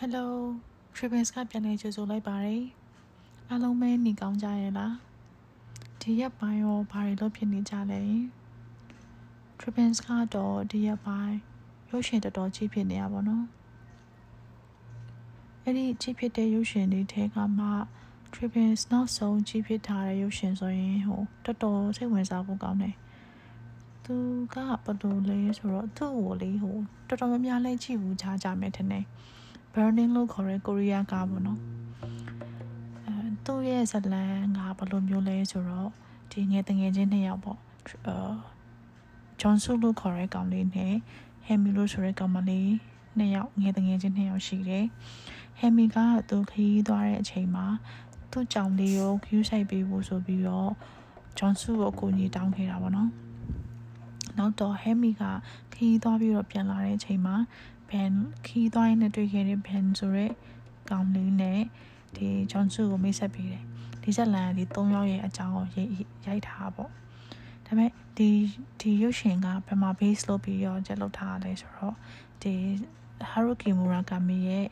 Hello Tribins ကပြန်လည်ကြိုဆိုလိုက်ပါတယ်အားလုံးပဲနေကောင်းကြရဲ့လားဒီရက်ပိုင်းရောဘာတွေလုပ်ဖြစ်နေကြလဲ Tribins ကတော့ဒီရက်ပိုင်းရုပ်ရှင်တော်တော်ကြီးဖြစ်နေရပါတော့အဲ့ဒီကြီးဖြစ်တဲ့ရုပ်ရှင်တွေထဲကမှ Tribins နောက်ဆုံးကြီးဖြစ်ထားတဲ့ရုပ်ရှင်ဆိုရင်ဟိုတော်တော်စိတ်ဝင်စားဖို့ကောင်းတယ်သူကဘယ်လိုလဲဆိုတော့သူ့ကိုလေဟိုတော်တော်များများလဲကြည့်ဘူးကြားကြမယ်ထင်တယ် burning လို့ခေါ်တဲ့ကိုရီးယားကားပေါ့နော်အဲသူ့ရဲ့ဇလန်ကဘယ်လိုမျိုးလဲဆိုတော့ဒီငယ်တငယ်ချင်းနှစ်ယောက်ပေါ့အာဂျွန်ဆူလို့ခေါ်တဲ့ကောင်လေးနဲ့ဟမ်မီလို့ဆိုတဲ့ကောင်မလေးနှစ်ယောက်ငယ်တငယ်ချင်းနှစ်ယောက်ရှိတယ်ဟမ်မီကသူခရီးသွားတဲ့အချိန်မှာသူ့ကြောင်လေးကိုကျူးဆိုင်ပေးဖို့ဆိုပြီးတော့ဂျွန်ဆူကိုအကူအညီတောင်းခဲ့တာပေါ့နော်နောက်တော့ဟမ်မီကခရီးသွားပြီးတော့ပြန်လာတဲ့အချိန်မှာ ဘန်ခီးသွားရင်တွေ့ခဲ့တဲ့ဘန်ဆိုရဲကောင်လေးနဲ့ဒီဂျွန်ဆူကိုမိတ်ဆက်ပေးတယ်ဒီဇက်လန်ဒီ၃ယောက်ရဲ့အကြောင်းကိုရိုက်ထားပေါ့ဒါပေမဲ့ဒီဒီရုပ်ရှင်ကဘယ်မှာ base လုပ်ပြီးရောကျလုပ်ထားလဲဆိုတော့ဒီ Haruki Murakami ရဲ့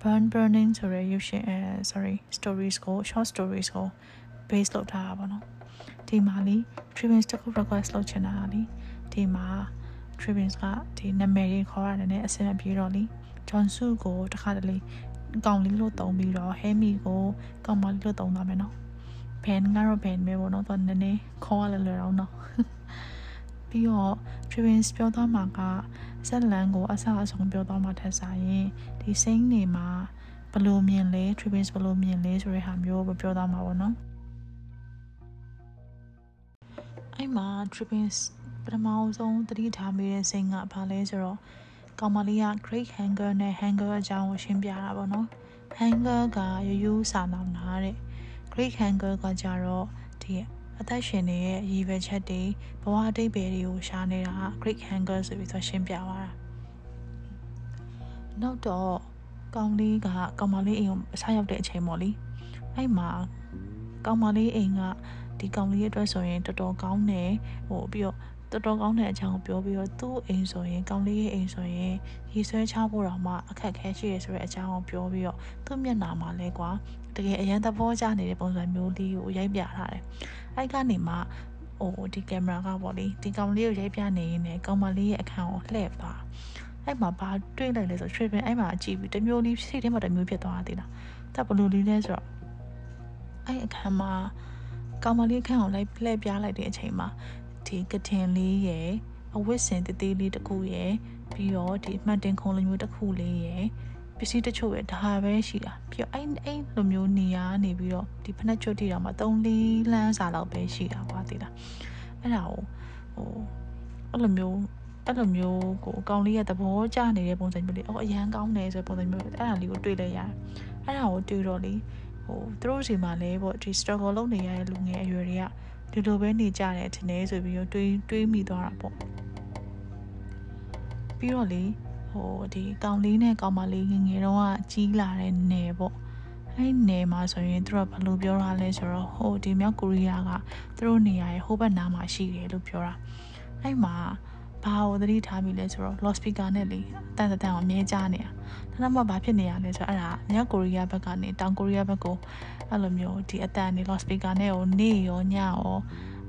Burn Burning ဆိုတဲ့ရုပ်ရှင်အဲ sorry stories ကို short stories ကို base လုပ်ထားတာပေါ့နော်ဒီမှာလီ Tributes တခု request လုပ်ချင်တာလီဒီမှာ Tribins ကဒီနာမည်တွေခေါ်ရတယ်နဲ့အဆင်မပြေတော့လी John Su ကိုတခါတလေကောင်လေးလို့တုံးပြီးတော့ Hemi ကိုကောင်မလေးလို့တုံးသွားမယ်နော် Ban ကတော့ Ban ပဲပေါ့နော်တော့နည်းနည်းခေါ်ရလွယ်တော့နော်ပြီးတော့ Tribins ပြောသွားမှာကဇက်လန်ကိုအဆအဆုံးပြောသွားမှာထက်စားရင်ဒီစိမ့်နေမှာဘလို့မြင်လဲ Tribins ဘလို့မြင်လဲဆိုတဲ့ဟာမျိုးပဲပြောသွားမှာပေါ့နော်အဲ့မှာ Tribins ပထမဆုံးသတိထားမိတဲ့စိတ်ကဘာလဲဆိုတော့ကောင်မလေးက great hanger နဲ့ hanger အကြောင်းကိုရှင်းပြတာပေါ့နော် hanger ကရိုးရိုးစာနာနာတဲ့ great hanger ကကြတော့ဒီအသက်ရှင်နေရဲ့ရည်ရွယ်ချက်တွေဘဝအတိတ်ပဲတွေကိုရှားနေတာ great hanger ဆိုပြီးတော့ရှင်းပြသွားတာနောက်တော့ကောင်လေးကကောင်မလေးအိမ်ကိုအဆရောက်တဲ့အချိန်ပေါ့လေအဲ့မှာကောင်မလေးအိမ်ကဒီကောင်လေးရဲ့အတွက်ဆိုရင်တော်တော်ကောင်းတယ်ဟိုပြီးတော့ တော်တော်ကောင်းတဲ့အကြောင်းကိုပြောပြီးတော့သူ့အိမ်ဆိုရင်ကောင်းလေးရဲ့အိမ်ဆိုရင်ရေဆွဲချဖို့တော့မှအခက်ခဲရှိရဆိုတဲ့အကြောင်းကိုပြောပြီးတော့သူ့မျက်နှာမှာလဲကွာတကယ်အရန်သဘောကျနေတဲ့ပုံစံမျိုးလေးကိုရိုက်ပြထားတယ်အဲ့ကနေမှဟိုဒီကင်မရာကပေါ့လေဒီကောင်လေးကိုရိုက်ပြနေရင်လည်းကောင်မလေးရဲ့အခန်းကိုလှည့်ပါအဲ့မှာဘာတွေးလိုက်လဲဆို trip အဲ့မှာကြည့်ပြီးတမျိုးလေးစိတ်ထဲမှာတမျိုးဖြစ်သွားသေးလားတပ်ဘလူလေးလဲဆိုတော့အဲ့အခန်းမှာကောင်မလေးအခန်းကိုလိုက်လှည့်ပြလိုက်တဲ့အချိန်မှာ ဒီကထင်လေးရယ်အဝတ်စင်တသေးလေးတစ်ခုရယ်ပြီးတော့ဒီမှန်တင်ခုံလိုမျိုးတစ်ခုလေးရယ်ပစ္စည်းတချို့ပဲဒါပဲရှိတာပြီးတော့အဲ့အဲ့လိုမျိုးနေရာနေပြီးတော့ဒီဖနက်ချွတ်တီတောင်မှ3လေးလမ်းစာလောက်ပဲရှိတာကွာသိလားအဲ့ဒါကိုဟိုအဲ့လိုမျိုးအဲ့လိုမျိုးကိုအကောင်လေးရဲ့သဘောကျနေတဲ့ပုံစံမျိုးလေးအော်အရန်ကောင်းတယ်ဆိုတဲ့ပုံစံမျိုးအဲ့ဒါလေးကိုတွေ့လိုက်ရတယ်အဲ့ဒါကိုတွေ့တော့လေဟိုသူတို့စီမှာလည်းပေါ့ဒီ struggle လုပ်နေရတဲ့လူငယ်အရွယ်တွေက ဒီလိုပဲနေကြတယ်ထင်တယ်ဆိုပြီးတော့တွေးတွေးမိသွားတာပေါ့ပြီးတော့လေဟိုဒီကောင်လေးနဲ့ကောင်မလေးငငယ်တော့ကကြီးလာတဲ့နယ်ပေါ့အဲ့နယ်မှာဆိုရင်သူတို့ကဘယ်လိုပြောတာလဲဆိုတော့ဟိုဒီမြောက်ကိုရီးယားကသူတို့နေရာရဲ့ဟိုဘက်နားမှာရှိတယ်လို့ပြောတာအဲ့မှာ ဘာကိုသတိထားမိလဲဆိုတော့ loud speaker နဲ့လေအတန်တန်အောင်အမြဲကြားနေတာဒါနောက်မှဘာဖြစ်နေရလဲဆိုတော့အဲ့ဒါမြောက်ကိုရီးယားဘက်ကနေတောင်ကိုရီးယားဘက်ကိုအဲ့လိုမျိုးဒီအတန်နေ loud speaker နဲ့ကိုနေရောညရော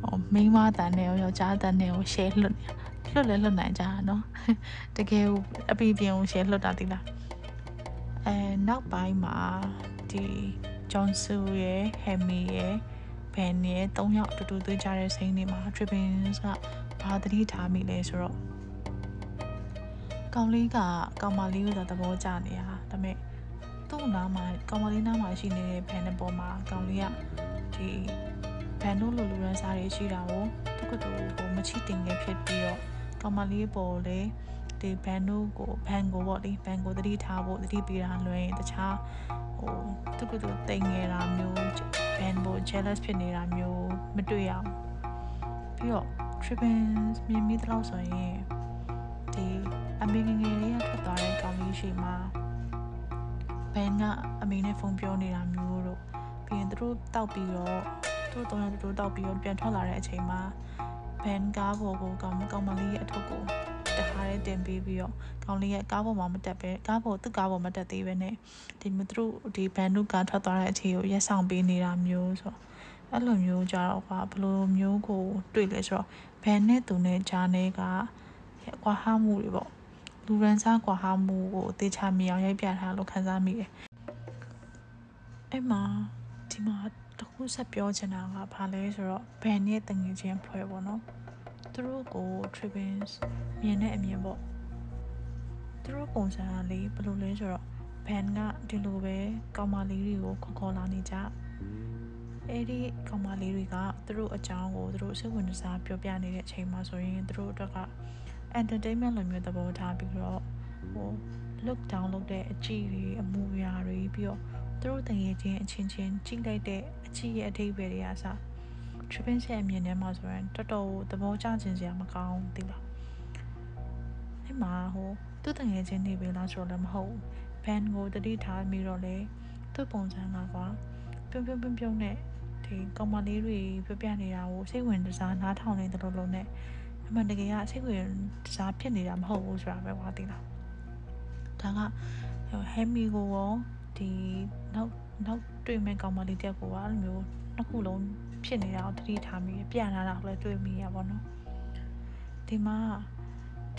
ဟိုမိန်းမတန်နဲ့ရောယောက်ျားတန်နဲ့ကို share လွတ်နေလွတ်လဲလွတ်နိုင်ကြတာเนาะတကယ်အပီပြင်ကို share လွတ်တာတိလားအဲနောက်ပိုင်းမှာဒီဂျွန်ဆူရဲ့ဟမ်မီရဲ့ဘန်ရဲ့၃ယောက်အတူတူသွေးကြတဲ့စိမ်းတွေမှာ Trippins က ဘာသတိထားမိလဲဆိုတော့ကောင်လေးကကောင်မလေးကိုသာသဘောကျနေတာဒါပေမဲ့သူ့နားမှာကောင်မလေးနားမှာရှိနေတဲ့ဘန်တဲ့ပေါ်မှာကောင်လေးကဒီဘန်တို့လိုလူရန်စားတွေရှိတာကိုသူကတူဟိုမချီတင်ခဲ့ဖြစ်ပြီးတော့ကောင်မလေးပေါ်လေဒီဘန်တို့ကိုဘန်ကိုပေါ့လေဘန်ကိုသတိထားဖို့သတိပေးတာလွယ်ရင်တခြားဟိုသူကတူတိမ်နေတာမျိုးဘန်ပေါ် jealous ဖြစ်နေတာမျိုးမတွေ့ရအောင်ပြီးတော့ Tribins မြင်မိသလောက်ဆိုရင်ဒီအမေငငယ်လေးကထွက်သွားတဲ့ကောင်လေးရှိမှာဘန်ကအမေနဲ့ဖုန်းပြောနေတာမျိုးတို့ပြီးရင်သူတို့တောက်ပြီးတော့သူတို့တော့သူတို့တောက်ပြီးတော့ပြန်ထွက်လာတဲ့အချိန်မှာဘန်ကားပေါ်ကိုကောင်ကောင်မလေးရဲ့အထုပ်ကိုတခါတည်းတင်ပေးပြီးတော့ကောင်လေးရဲ့ကားပေါ်မှာမတက်ပဲကားပေါ်သူ့ကားပေါ်မတက်သေးပဲနဲ့ဒီမသူတို့ဒီဘန်နုကားထွက်သွားတဲ့အချိန်ကိုရက်ဆောင်ပေးနေတာမျိုးဆိုတော့အဲ့လိုမျိုးကြတော့ကဘယ်လိုမျိုးကိုတွေ့လဲဆိုတော့ ဘန်နဲ့သူနဲ့ဂျာနဲ့ကကွာဟမှုတွေပေါ့လူရန်စားကွာဟမှုကိုအသေးချာမြင်အောင်ရိုက်ပြထားလို့ခန်းစားမိတယ်အဲ့မှာဒီမှာတခုဆက်ပြောချင်တာကဘာလဲဆိုတော့ဘန်နဲ့တငယ်ချင်းဖွဲ့ပေါ့နော်သူတို့ကို Tribins မြင်တဲ့အမြင်ပေါ့သူတို့ပုံစံလေးဘယ်လိုလဲဆိုတော့ဘန်ကဒီလိုပဲကောင်မလေးတွေကိုခေါ်ခေါ်လာနေကြ အဲ့ဒီကောင်မလေးတွေကသူတို့အကြောင်းကိုသူတို့စိတ်ဝင်စားပြောပြနေတဲ့အချိန်မှာဆိုရင်သူတို့အတွက်က entertainment လိုမျိုးသဘောထားပြီးတော့ဟို look down လုပ်တဲ့အကြည့်တွေအမူအရာတွေပြီးတော့သူတို့တငယ်ချင်းအချင်းချင်းကြည့်လိုက်တဲ့အကြည့်ရဲ့အထိပ္ပယ်တွေအစား tripping ရဲ့အမြင်ထဲမှာဆိုရင်တော်တော်သဘောကျခြင်းစရာမကောင်းသိလားအဲ့မှာဟိုသူ့တငယ်ချင်းနေပြီလားဆိုတော့လည်းမဟုတ် band ကိုတတိထားပြီးတော့လေသူ့ပုံစံကကွာပြုံးပြုံးပြုံးပြုံးနဲ့ ဒီကောင်မလေးတွေပြပြနေတာကိုစိတ်ဝင်စားနားထောင်နေတယ်လို့လုံးနဲ့အမှန်တကယ်ကစိတ်ဝင်စားဖြစ်နေတာမဟုတ်ဘူးဆိုတာပဲကွာသိလားဒါကဟဲမီကိုရောဒီနောက်နောက်တွေ့မဲ့ကောင်မလေးတက်ကိုကအဲ့လိုမျိုးနှစ်ခုလုံးဖြစ်နေတာကိုတတိထားမိပြလာတာကိုလည်းတွေ့မိရပါတော့ဒီမှာ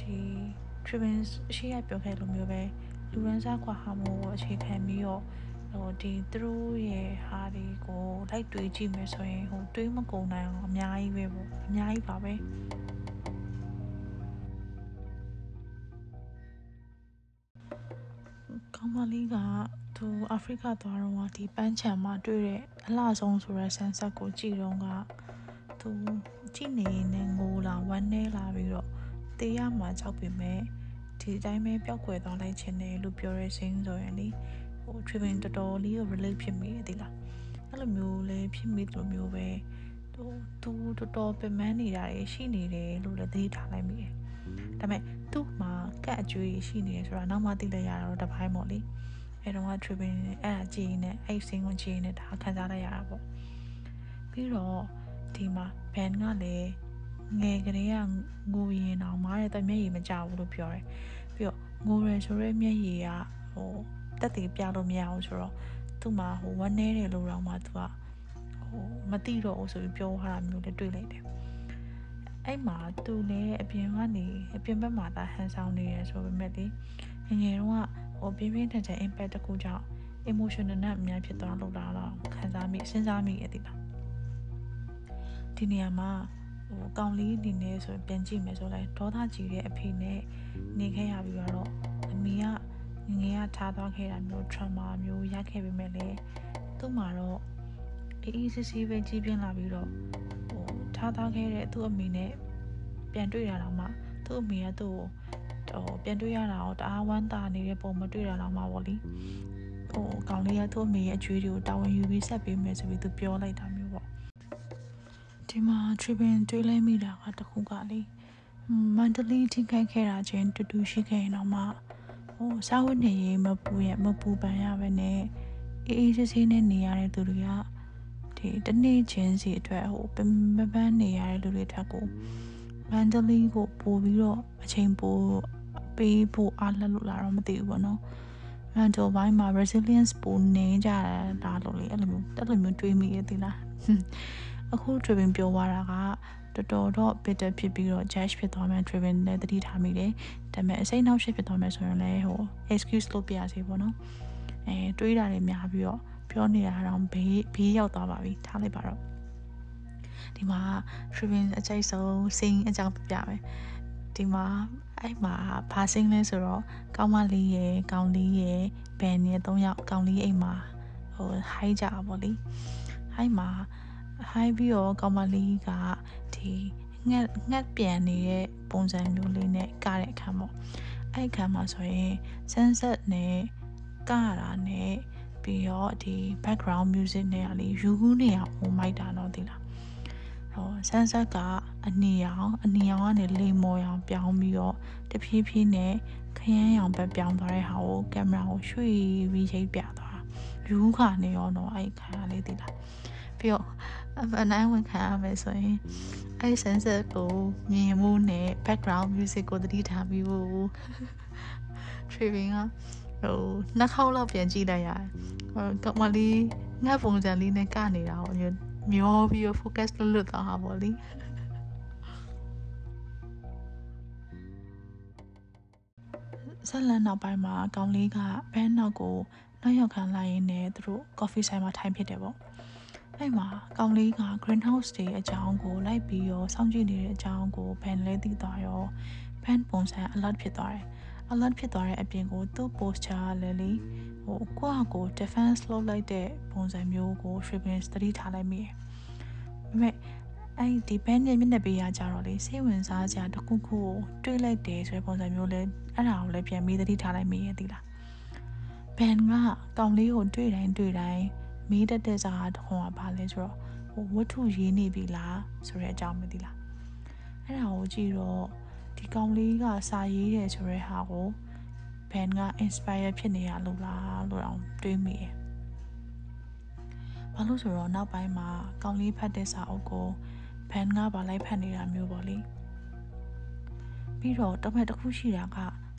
ဒီ Trivens ရှိရပြောခဲ့လိုမျိုးပဲလူရန်စားကွာဟာမို့အခြေခံပြီးတော့ ဟိုဒီသူတို့ရဲ့ဟာဒီကိုလိုက်တွေးကြည့်မယ်ဆိုရင်ဟိုတွေးမကုန်နိုင်အောင်အများကြီးပဲပေါ့အများကြီးပါပဲကောင်းမလေးကသူအာဖရိကသွားတော့ဒီပန်းချံမှာတွေ့တဲ့အလှဆုံးဆိုတဲ့ဆန်ဆက်ကိုကြည့်တော့ကသူကြည့်နေနေငိုလာဝမ်းနေလာပြီးတော့တေးရမှာကြောက်ပေမဲ့ဒီတိုင်းပဲပျောက်ကွယ်သွားလိုက်ခြင်းတယ်လို့ပြောရဲစင်းဆိုရင်လေ ဟို tripping တော်တော်လေးကို relate ဖြစ်မိတယ်ဒီလားအဲ့လိုမျိုးလည်းဖြစ်မိတယ်လို့မျိုးပဲသူသူတော်တော်ပင်ပန်းနေတာရှိနေတယ်လို့လည်းသတိထားလိုက်မိတယ်ဒါပေမဲ့သူ့မှာကတ်အကျွေးရှိနေတယ်ဆိုတာနောက်မှသိလိုက်ရတော့တပိုင်းပေါ့လေအဲတော့က tripping အဲ့ဒါကြည်နေအဲ့စင်းကိုကြည်နေဒါခံစားလိုက်ရတာပေါ့ပြီးတော့ဒီမှာ band ကလည်းငယ်ကလေးကငိုရင်တော့မားတဲ့တမျက်ရည်မကြဘူးလို့ပြောတယ်ပြီးတော့ငိုရယ်ဆိုရဲမျက်ရည်ကဟို တက်တည်ပြလို့မရအောင်ဆိုတော့သူ့မှာဟိုဝမ်းနေတယ်လို့တော့မှသူကဟိုမတိတော့ဘူးဆိုပြီးပြောထားတာမျိုးလည်းတွေ့လိုက်တယ်အဲ့မှာသူလည်းအပြင်ကနေအပြင်ဘက်မှာသာဟန်ဆောင်နေရဆိုပေမဲ့လေငငယ်တော့ဟိုပြင်းပြင်းထန်ထန် impact တခုကြောင့် emotional နဲ့အများဖြစ်သွားလို့လာတော့ခံစားမိစဉ်းစားမိရသည်လားဒီနေရာမှာဟိုကောင်လေးအနေနဲ့ဆိုပြန်ကြည့်မယ်ဆိုလိုက်ဒေါသကြီးတဲ့အဖေနဲ့နေခဲ့ရပြီးတော့အမေက ငငယ်ကထားသွားခဲ့တာမျိုး trauma မျိုးရခဲ့ပေမဲ့လည်းသူ့မှာတော့အေးအေးဆေးဆေးပဲကြီးပြင်းလာပြီးတော့ဟိုထားသွားခဲ့တဲ့သူ့အမေနဲ့ပြန်တွေ့ရတော့မှသူ့အမေကသူ့ကိုဟိုပြန်တွေ့ရတာတော့တအားဝမ်းသာနေတဲ့ပုံမတွေ့ရတော့မှပေါ့လေဟိုကောင်လေးကသူ့အမေရဲ့အကျွေးတွေကိုတာဝန်ယူပြီးဆက်ပေးမယ်ဆိုပြီးသူပြောလိုက်တာမျိုးပေါ့ဒီမှာ tripping တွေးလိုက်မိတာကတခုကလေမန္တလေးထိခိုက်ခဲ့တာချင်းတူတူရှိခဲ့ရင်တော့မှ ဟိုစာဝတ်နေရေးမပူရမပူပန်ရပဲနဲ့အေးအေးဆေးဆေးနဲ့နေရတဲ့သူတွေကဒီတနေ့ချင်းစီအတွက်ဟိုပပပန်းနေရတဲ့လူတွေထက်ကိုမန္တလေးကိုပို့ပြီးတော့အချိန်ပိုပေးဖို့အားလက်လို့လာတော့မသိဘူးပေါ့နော်မန်တိုဘိုင်းမှာ resilience ပိုနေကြတာလို့လေအဲ့လိုမျိုးအဲ့လိုမျိုးတွေးမိရသေးလားအခု driven ပြောသွားတာက တော်တော်တော့ bitter ဖြစ်ပြီးတော့ judge ဖြစ်သွားမှ driven နဲ့တတိထားမိတယ်ဒါပေမဲ့အစိမ်းနောက်ရှစ်ဖြစ်သွားမှဆိုရင်လည်းဟို excuse လုပ်ပြရစီပေါ့နော်အဲတွေးတာတွေများပြီးတော့ပြောနေတာတော့ဘေးဘေးရောက်သွားပါပြီထားလိုက်ပါတော့ဒီမှာ driven အကျိတ်ဆုံး sing အကြောင်းပြပြမယ်ဒီမှာအဲ့မှာဘာစင်းလဲဆိုတော့ကောင်းမလေးရယ်ကောင်းလေးရယ်ဘန်ရယ်၃ယောက်ကောင်းလေးအိမ်မှာဟိုဟိုင်းကြပါလေဟိုင်းမှာ ဟိုင်းပြီးတော့ကောင်းမလေးကဒီငက်ငက်ပြန်နေတဲ့ပုံစံမျိုးလေးနဲ့ကတဲ့အခါပေါ့အဲ့အခါမှာဆိုရင် sunset နဲ့ကတာနဲ့ပြီးတော့ဒီ background music နဲ့ကလေယူကူးနေအောင်မိုက်တာတော့ဒီလားဟိုဆန်းဆက်ကအနီရောင်အနီရောင်ကနေလေမော်ရောင်ပြောင်းပြီးတော့တဖြည်းဖြည်းနဲ့ခရမ်းရောင်ဘက်ပြောင်းသွားတဲ့ဟာကိုကင်မရာကိုရွှေ့ပြီးရိပ်ပြသွားတာယူခါနေရောတော့အဲ့ခါလေးတည်လားပြီးတော့ အနိုင်ဝင်ခံရမယ်ဆိုရင်အဲ့ sunset ကိုမြင်မှုနဲ့ background music ကိုသတိထားပြီးဖို့ tripping ကဟိုနှစ်ခေါက်လောက်ပြန်ကြည့်လိုက်ရတယ်ဟိုကမလေးငါပုံစံလေးနဲ့ကနေတာဟိုမျောပြီး focus လုပ်လို့တော့ဟာပေါ့လေဆက်လန်နောက်ပိုင်းမှာကောင်လေးကဘန်းနောက်ကိုနောက်ရောက်ခံလိုက်ရင်းနဲ့သူတို့ coffee ဆိုင်မှာထိုင်ဖြစ်တယ်ပေါ့ အဲ့မှာကောင်လေးက greenhouse တွေအကြောင်းကိုလိုက်ပြီးရောစောင့်ကြည့်နေတဲ့အကြောင်းကိုဘန်လဲသိသွားရောဘန်ပုံစံ alert ဖြစ်သွားတယ် alert ဖြစ်သွားတဲ့အပြင်ကိုသူ့ posture လည်းလေဟိုကိုယ့်ဟာကို defense လုပ်လိုက်တဲ့ပုံစံမျိုးကို Shriven သတိထားလိုက်မိတယ်။ဒါပေမဲ့အဲ့ဒီ band ရဲ့မျက်နှာပေးရကြတော့လေစိတ်ဝင်စားစရာတစ်ခုခုကိုတွေးလိုက်တယ်ဆိုတဲ့ပုံစံမျိုးလဲအဲ့ဒါကိုလည်းပြန်ပြီးသတိထားလိုက်မိရဲ့သီလား။ band ကကောင်လေးကိုတွေးတိုင်းတွေးတိုင်း မေးတတ်တဲ့စကားတစ်ခုကဘာလဲဆိုတော့ဟိုဝတ္ထုရေးနေပြီလားဆိုတဲ့အကြောင်းမသိလား။အဲ့ဒါကိုကြည့်တော့ဒီကောင်လေးကစာရေးတယ်ဆိုတဲ့ဟာကိုဘန်က inspire ဖြစ်နေရလို့လားလို့တော့တွေးမိတယ်။ဘာလို့ဆိုတော့နောက်ပိုင်းမှာကောင်လေးဖတ်တဲ့စာအုပ်ကိုဘန်ကပါလိုက်ဖတ်နေတာမျိုးပေါ့လေ။ပြီးတော့တမက်တစ်ခုရှိတာက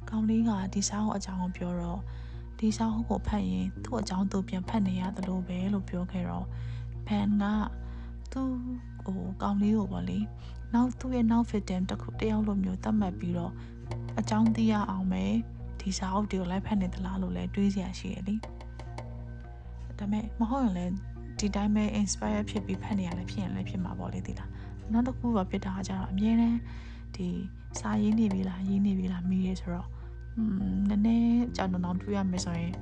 ကောင်လေးကဒီစာအုပ်အကြောင်းကိုပြောတော့ ဒီစာအုပ်ကိုဖတ်ရင်သူ့အကြောင်းသူပြန်ဖတ်နေရတယ်လို့ပဲလို့ပြောခဲ့တော့ဘန်ကသူ့ဟိုကောင်လေးကိုပေါ့လေ။နောက်သူ့ရဲ့နောက် victim တစ်ခုတယောက်လိုမျိုးသတ်မှတ်ပြီးတော့အကြောင်းသိရအောင်ပဲဒီစာအုပ်တွေကိုလိုက်ဖတ်နေသလားလို့လည်းတွေးစရာရှိရလေဒါပေမဲ့မဟုတ်ရင်လည်းဒီတိုင်းပဲ inspire ဖြစ်ပြီးဖတ်နေရလည်းဖြစ်ရင်လည်းဖြစ်မှာပေါ့လေဒီလားနောက်တစ်ခုကဖြစ်တာကကြတော့အမြဲတမ်းဒီစာရေးနေပြီလားရေးနေပြီလားမေးရဲဆိုတော့อืม နည်းနည်းကြောင်တောင်တွေးရမယ်ဆိုရင်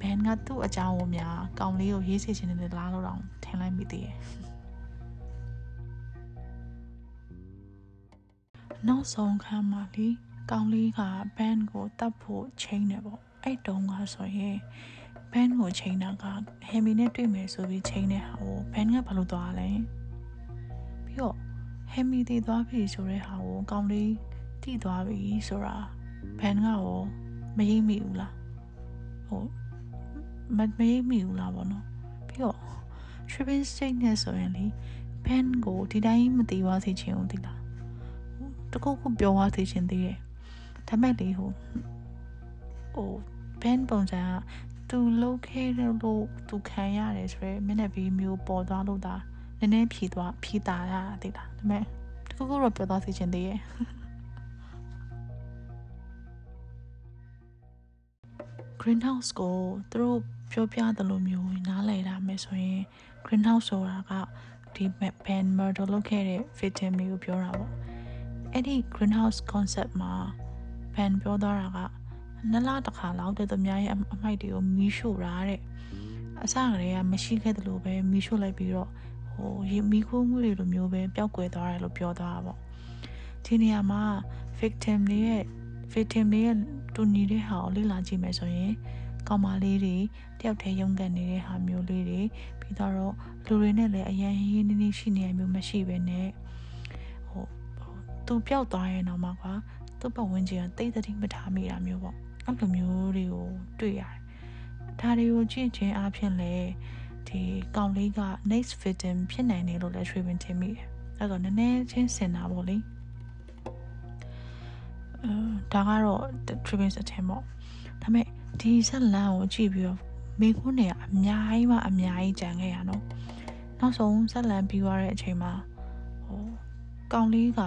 ဘန်ကသူ့အကြောင်းကိုများကောင်းလေးကိုရေးစီချင်နေတယ်လားလို့တော့ထင်လိုက်မိသေးတယ်နောက်ဆုံးခန်းမှာလေကောင်းလေးကဘန်ကိုတတ်ဖို့ချိန်နေပေါ့အဲ့တုန်းကဆိုရင်ဘန်ကိုချိန်တာကဟမ်မီနဲ့တွေ့မယ်ဆိုပြီးချိန်တဲ့ဟာကိုဘန်ကဘာလို့သွားလဲပြီးတော့ဟမ်မီတည်သွားပြီဆိုတဲ့ဟာကိုကောင်းလေးတည်သွားပြီဆိုတာ ဘန်ကရောမရိပ်မိဘူးလားဟိုမမရိပ်မိဘူးလားဗောနော်ပြီးတော့ tripping state နဲ့ဆိုရင်လေဘန်ကိုဒီတိုင်းမတည်သွားစေချင်ဘူးဒီလားတခုခုပြောသွားစေချင်သေးတယ်ဒါမဲ့လေဟိုဟိုဘန်ပုံစံကသူလုတ်ခဲလို့သူခံရတယ်ဆိုရယ်မျက်နှာပြီးမျိုးပေါ်သွားလို့ဒါနည်းနည်းဖြီသွားဖြီတာရတာသိလားဒါမဲ့တခုခုတော့ပြောသွားစေချင်သေးရဲ့ greenhouse ကိုသူတို့ပြောပြတယ်လို့မျိုးနားလည်တာမယ်ဆိုရင် greenhouse ဆိုတာကဒီ ban murder လုပ်ခဲ့တဲ့ victim မျိုးပြောတာပေါ့အဲ့ဒီ greenhouse concept မှာဘန်ပြောသွားတာကနှစ်လတစ်ခါလောက်တဲ့သူများရဲ့အမိုက်တွေကိုမီးရှို့တာတဲ့အစကတည်းကမရှိခဲ့တယ်လို့ပဲမီးရှို့လိုက်ပြီးတော့ဟိုရေမီးခိုးမှုတွေလိုမျိုးပဲပျောက်ကွယ်သွားတယ်လို့ပြောသွားတာပေါ့ဒီနေရာမှာ victim တွေရဲ့ victim တွေရဲ့တူညီတဲ့ဟာကိုလေ့လာကြည့်မယ်ဆိုရင်ကောင်မလေးတွေတယောက်တည်းရုန်းကန်နေတဲ့ဟာမျိုးလေးတွေပြီးတော့လူတွေနဲ့လည်းအရင်ရင်းနှီးနှီးရှိနေရမျိုးမရှိပဲနဲ့သူပျောက်သွားရင်တော့မှကွာသူ့ပတ်ဝန်းကျင်ကတိတ်တိတ်မထားမိတာမျိုးပေါ့အဲ့လိုမျိုးတွေကိုတွေ့ရတယ်ဒါတွေကိုကြည့်ချင်းအဖြစ်လဲဒီကောင်လေးက next victim ဖြစ်နိုင်တယ်လို့လည်း Shriven ထင်မိတယ်အဲ့တော့နည်းနည်းချင်းစင်တာပေါ့လေအဲ ဒါကတော့ Shriven အထင်ပေါ့ဒါပေမဲ့ဒီဆက်လန်ကိုကြည့်ပြီးတော့မိခွန်းတွေကအများကြီးမှအများကြီးကြံခဲ့ရနော်နောက်ဆုံးဆက်လန်ပြီးသွားတဲ့အချိန်မှာဟိုကောင်လေးက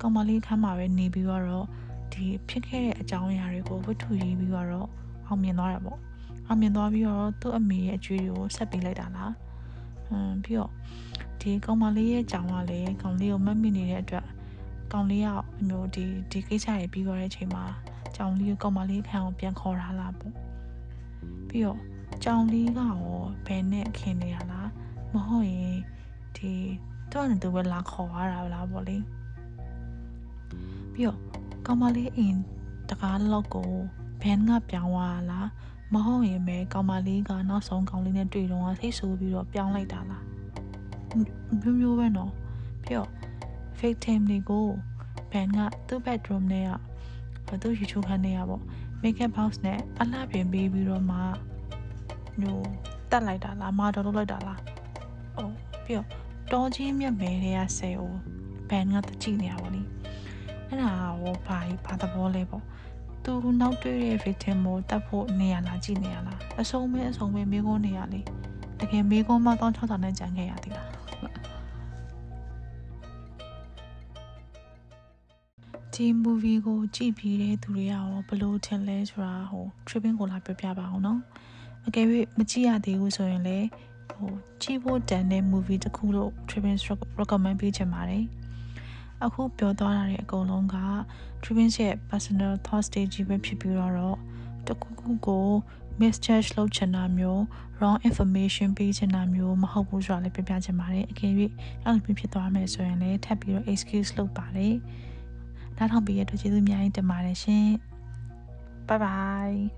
ကောင်မလေးခန်းမှာပဲနေပြီးတော့ဒီဖြစ်ခဲ့တဲ့အကြောင်းအရာတွေကိုဝတ္ထုရေးပြီးတော့အောင်မြင်သွားတာပေါ့အောင်မြင်သွားပြီးတော့သူ့အမေရဲ့အကျွေးတွေကိုဆက်ပေးလိုက်တာလားဟမ်ပြီးတော့ဒီကောင်မလေးရဲ့ကြောင်ကလည်းကောင်လေးကိုမတ်မိနေတဲ့အတွက် ကောင်လေးကအမျိုးဒီဒီကိစ္စတွေပြီးသွားတဲ့အချိန်မှာကြောင်လေးကိုကောင်မလေးခံအောင်ပြန်ခေါ်ထားလားပေါ့ပြီးတော့ကြောင်လေးကရောဘယ်နဲ့ခင်နေရလားမဟုတ်ရင်ဒီတော့နေသူပဲလာခေါ်ရတာလားပေါ့လေပြီးတော့ကောင်မလေးအိမ်တကားလောက်ကိုဘန်ကပြောင်းသွားလားမဟုတ်ရင်ပဲကောင်မလေးကနောက်ဆုံးကောင်လေးနဲ့တွေ့တော့ထိတ်ဆိုးပြီးတော့ပြောင်းလိုက်တာလားမျိုးမျိုးပဲနော်ပြီးတော့ victim တွေကိုဘန်ကသူ့ bedroom နဲ့ကဘသူယူချိုခန်းနေရပေါ့ makeup box နဲ့အလှပြင်ပေးပြီးတော့မှမျိုးတက်လိုက်တာလားမာတော်လုပ်လိုက်တာလားအော်ပြီးတော့တော်ချင်းမြတ်မဲတွေကဆယ်ကိုဘန်ကတကြည့်နေရပါလိအဲ့ဒါဟိုဘာဘာသဘောလဲပေါ့သူနောက်တွေ့တဲ့ victim ကိုတတ်ဖို့နေရလားကြည့်နေရလားအဆုံးမဲအဆုံးမဲမိကုန်းနေရလေတကယ်မိကုန်းမတောင်း6000နဲ့ကြံခဲ့ရသေးလား ဒီ movie ကိုကြည့်ပြီးတဲ့သူတွေရောဘယ်လိုထင်လဲဆိုတာဟို tripping ကိုလာပြောပြပါအောင်နော်အကယ်၍မကြည့်ရသေးဘူးဆိုရင်လည်းဟိုကြည့်ဖို့တန်တဲ့ movie တစ်ခုလို့ tripping recommend ပေးချင်ပါတယ်အခုပြောသွားတာတွေအကုန်လုံးက tripping ရဲ့ personal thoughts တွေကြီးပဲဖြစ်ပြီးတော့တခုခုကို misjudge လုပ်ချင်တာမျိုး wrong information ပေးချင်တာမျိုးမဟုတ်ဘူးဆိုတာလည်းပြပြချင်ပါတယ်အကယ်၍အဲ့လိုဖြစ်သွားမယ်ဆိုရင်လည်းထပ်ပြီးတော့ excuse လုပ်ပါတယ် နားထောင်ပေးရတဲ့ကျေးဇူးအများကြီးတင်ပါတယ်ရှင် bye bye